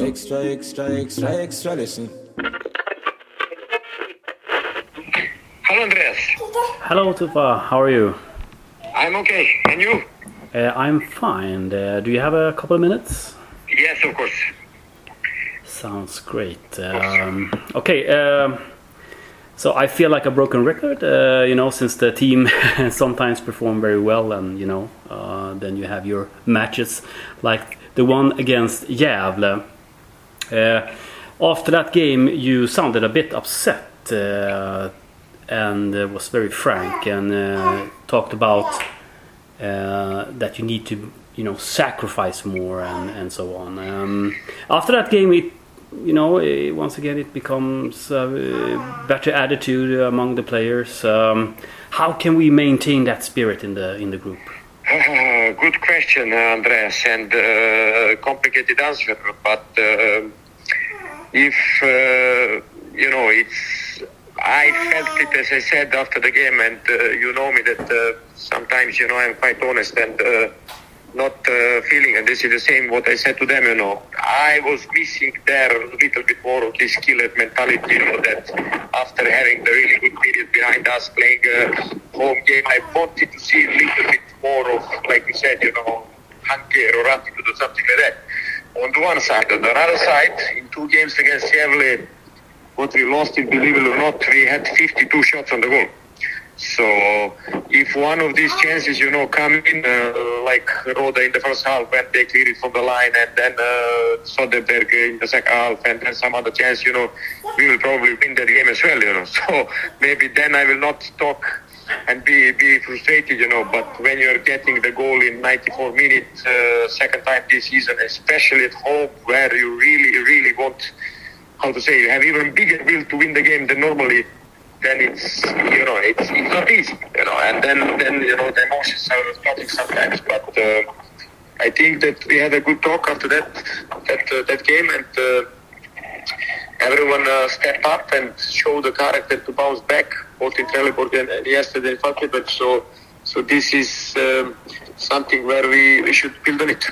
Extra, extra, extra, extra, listen. Hello, Andreas. Hello, Tufa. How are you? I'm okay. And you? Uh, I'm fine. Uh, do you have a couple of minutes? Yes, of course. Sounds great. Um, okay. Um, so I feel like a broken record, uh, you know, since the team sometimes perform very well, and you know, uh, then you have your matches like the one against Gävle. Uh, after that game, you sounded a bit upset uh, and uh, was very frank and talked about that you need to, you know, sacrifice more and, and so on. Um, after that game, it, you know, eh, once again it becomes a better attitude among the players. Um, how can we maintain that spirit in the in the group? Good question, uh, Andreas, and uh, complicated answer. But uh, if uh, you know, it's I felt it as I said after the game, and uh, you know me that sometimes you know I'm quite honest and not feeling, and this is the same what I said to them. You know, I was missing there a little bit more of this killer mentality. You know that after having the really good period behind us, playing a home game, I wanted to see a little bit more of, like you said, you know, hunger or attitude or something like that. On the one side, on the other side, in two games against Chevrolet, what we lost it, believe it or not, we had 52 shots on the goal. So if one of these chances, you know, come in, uh, like Roda in the first half when they cleared it from the line, and then uh, Soderberg in the second half, and then some other chance, you know, we will probably win that game as well, you know. So maybe then I will not talk and be be frustrated, you know. But when you're getting the goal in 94 minutes, uh, second time this season, especially at home, where you really, really want how to say, you have even bigger will to win the game than normally, then it's you know it's, it's not easy, you know, and then then you know the emotions are starting sometimes. But uh, I think that we had a good talk after that that uh, that game, and uh, everyone uh, stepped up and showed the character to bounce back, both in Trelleborg and, yesterday in. So so this is um, something where we, we should build on it.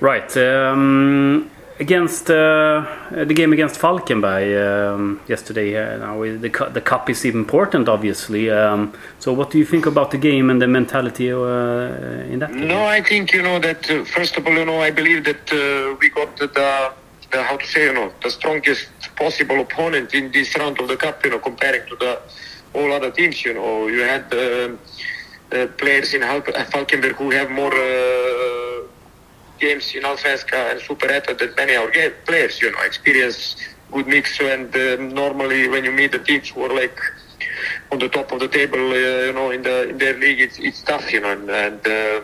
Right. Um, against uh, the game against Falkenberg um, yesterday, uh, now the cu- the cup is important, obviously. Um, so, what do you think about the game and the mentality uh, in that? Game? No, I think you know that. Uh, first of all, you know, I believe that uh, we got the, the how to say, you know, the strongest possible opponent in this round of the cup. You know, comparing to the all other teams. You know, you had uh, uh, players in Hal- Falkenberg who have more. Uh, games in Allsvenskan and Superettan than many our ga- players, you know, experience, good mix, and uh, normally when you meet the teams who are like on the top of the table, uh, you know, in the in their league, it's, it's tough, you know, and, and uh,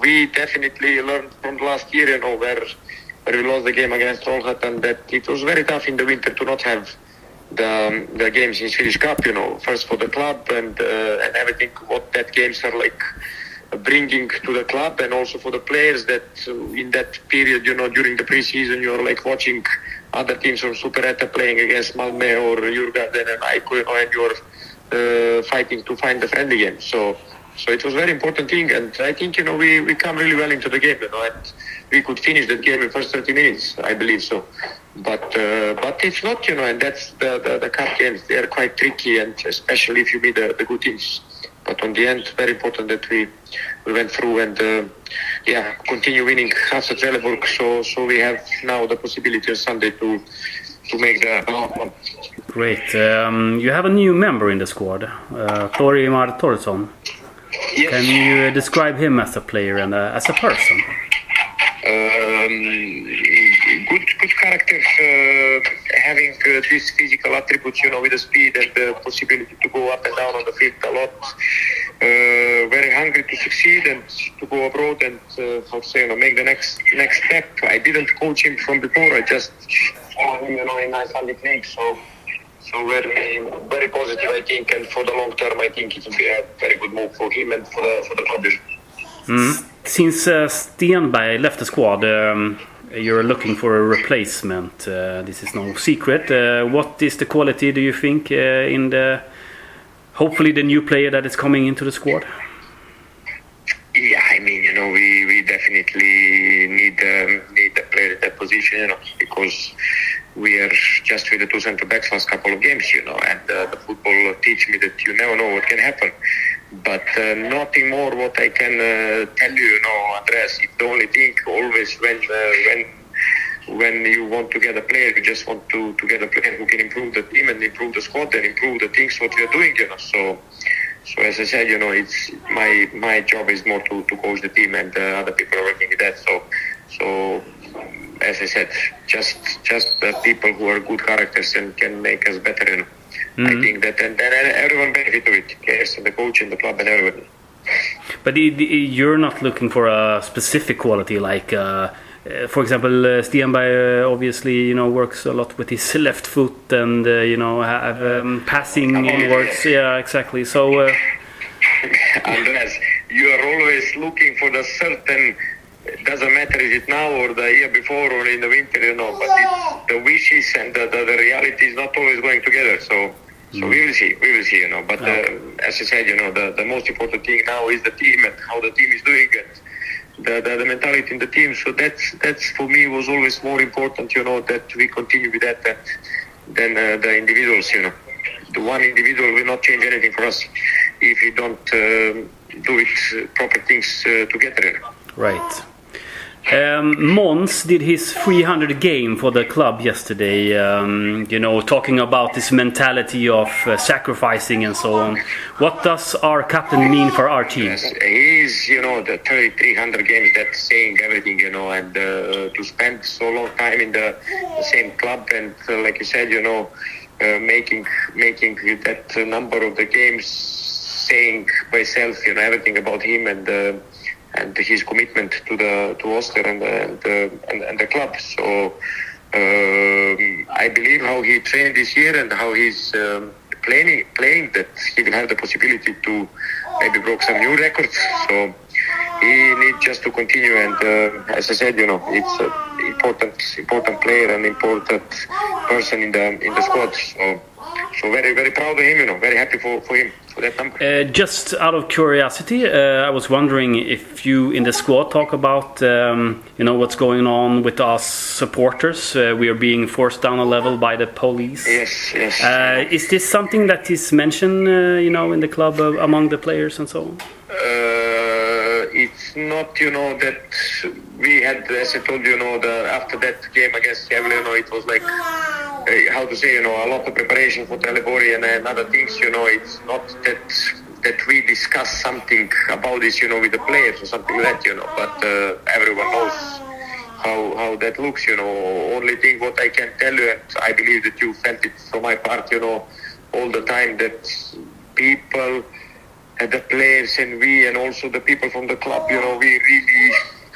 we definitely learned from last year, you know, where we lost the game against Trollhättan and that it was very tough in the winter to not have the um, the games in Swedish Cup, you know, first for the club and uh, and everything what that games are like bringing to the club and also for the players that uh, in that period, you know, during the preseason, you're like watching other teams from Superetta playing against Malmö or Djurgården and AIK, you know, and you're uh, fighting to find the friendly game. So, so it was a very important thing, and I think you know we, we come really well into the game, you know, and we could finish that game in first 30 minutes, I believe so. But uh, but it's not, you know, and that's the, the the cup games. They are quite tricky, and especially if you meet the, the good teams. But on the end, very important that we we went through and uh, yeah continue winning after Trelleborg. So so we have now the possibility on Sunday to to make the. Great. Um, you have a new member in the squad, uh, Thorimar Thórisson. Yes. Can you describe him as a player and uh, as a person? um, good good character, uh, having uh, these physical attributes, you know, with the speed and the possibility to go up and down on the field a lot. Uh, very hungry to succeed and to go abroad and uh, how to say, you know, make the next next step. I didn't coach him from before. I just followed him, you know, in Icelandic league. So. So very, very positive, I think, and for the long term, I think it will be a very good move for him and for the for the club. Mm. Since uh, Stenberg left the squad, um, you're looking for a replacement. Uh, this is no secret. Uh, what is the quality, do you think, uh, in the hopefully the new player that is coming into the squad? Yeah, I mean, you know, we, we definitely need um, need need that player in that position, you know, because we are just with the two centre backs last couple of games, you know, and uh, the football teach me that you never know what can happen. But uh, nothing more what I can uh, tell you, you know, Andreas. It's the only thing always when uh, when when you want to get a player, you just want to, to get a player who can improve the team and improve the squad and improve the things what we are doing, you know. So so as I said, you know, it's my my job is more to, to coach the team, and uh, other people are working with that. So, so as I said, just just the people who are good characters and can make us better. You know, mm-hmm. I think that and then everyone benefit of it, players and the coach and the club and everyone. But you're not looking for a specific quality like. Uh uh, for example, uh, uh, obviously you know works a lot with his left foot and uh, you know have um, passing works. Yeah, exactly. So. Uh, Andreas, you are always looking for the certain. Doesn't matter is it now or the year before or in the winter, you know. But the wishes and the, the, the, reality is not always going together. So. So mm. we will see, we will see, you know. But okay. as I said, you know, the, the most important thing now is the team and how the team is doing. And, the, the, the, mentality in the team. So that's that's for me was always more important, you know, that we continue with that than, than uh, the individuals, you know. The one individual will not change anything for us if we don't uh, do it uh, proper things uh, together. Right. Um, Måns did his 300 game for the club yesterday. Um, you know, talking about this mentality of uh, sacrificing and so on. What does our captain mean for our team? Yes, he's, you know, the 300 games. That's saying everything, you know, and uh, to spend so long time in the, the same club and, uh, like you said, you know, uh, making making that number of the games, saying myself, you know, everything about him and uh, and his commitment to the to Öster and and, and, and the club. So um, I believe how he trained this year and how he's um, playing playing that he will have the possibility to maybe broke some new records. So he needs just to continue. And uh, as I said, you know, it's an important important player and important person in the in the squad. So so very very proud of him. You know, very happy for for him. Uh, just out of curiosity, uh, I was wondering if you in the squad talk about um, you know what's going on with us supporters. Uh, we are being forced down a level by the police. Yes, yes. Uh, is this something that is mentioned, uh, you know, in the club uh, among the players and so on? it's not, you know, that we had, as I told you, you know, the, after that game against you know, it was like how to say, you know, a lot of preparation for Trelleborg and, and other things, you know, it's not that that we discuss something about this, you know, with the players or something like that, you know, but uh, everyone knows how, how that looks, you know. Only thing what I can tell you, and I believe that you felt it from my part, you know, all the time that people, and the players and we and also the people from the club, you know, we really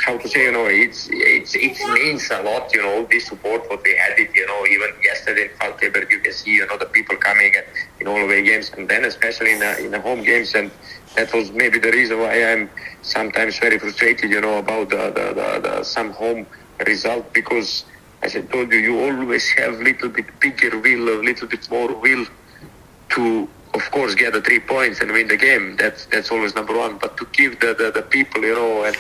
how to say, you know, it's it's it means a lot, you know, this support what we had it, you know, even yesterday in Falkenberg, you can see, you know, the people coming and in all away games, and then especially in the, in the home games, and that was maybe the reason why I'm sometimes very frustrated, you know, about the, the, the, the some home result because. As I told you, you always have a little bit bigger will, a little bit more will to of course get the three points and win the game. That's that's always number one. But to give the, the, the people, you know, and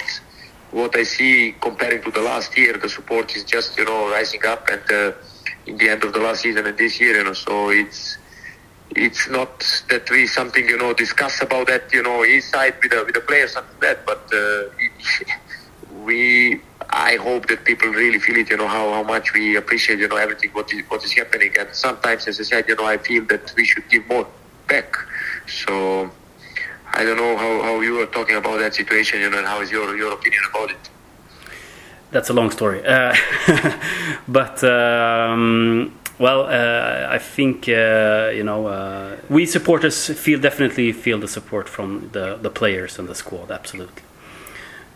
what I see comparing to the last year, the support is just you know rising up, and uh, in the end of the last season and this year, you know, so it's it's not that we something you know discuss about that you know inside with the with the players and that, but uh, we I hope that people really feel it, you know, how, how much we appreciate, you know, everything what is, what is happening. And sometimes, as I said, you know, I feel that we should give more back. So I don't know how, how you are talking about that situation, you know, and how is your, your opinion about it? That's a long story. Uh, but, um, well, uh, I think, uh, you know, uh, we supporters feel definitely feel the support from the, the players and the squad, absolutely.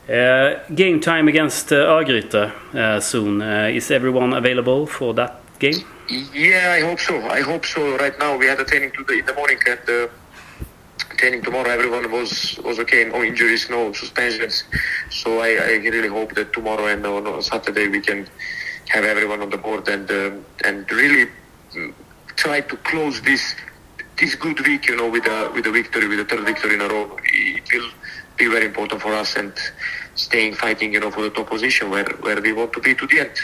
Uh, game time against uh, Örgryte uh, soon. is everyone available for that game? Yeah, I hope so. I hope so. Right now, we had a training today in the morning, and training tomorrow, everyone was was okay. No injuries, no suspensions. So I, I really hope that tomorrow and on, Saturday we can have everyone on the board and uh, and really mm, try to close this this good week, you know, with a with a victory, with a third victory in a row. It will be very important for us and staying fighting, you know, for the top position where where we want to be to the end.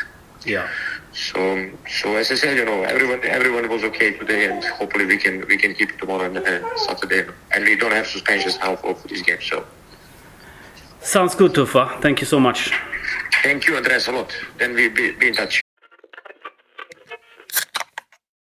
Yeah. So so as I said, you know, everyone everyone was okay today, and hopefully we can we can keep it tomorrow and uh, Saturday, and we don't have suspensions now for, for this game. So Sounds good, Tufa. Thank you so much. thank you, Andreas, a lot. Then we be, be in touch.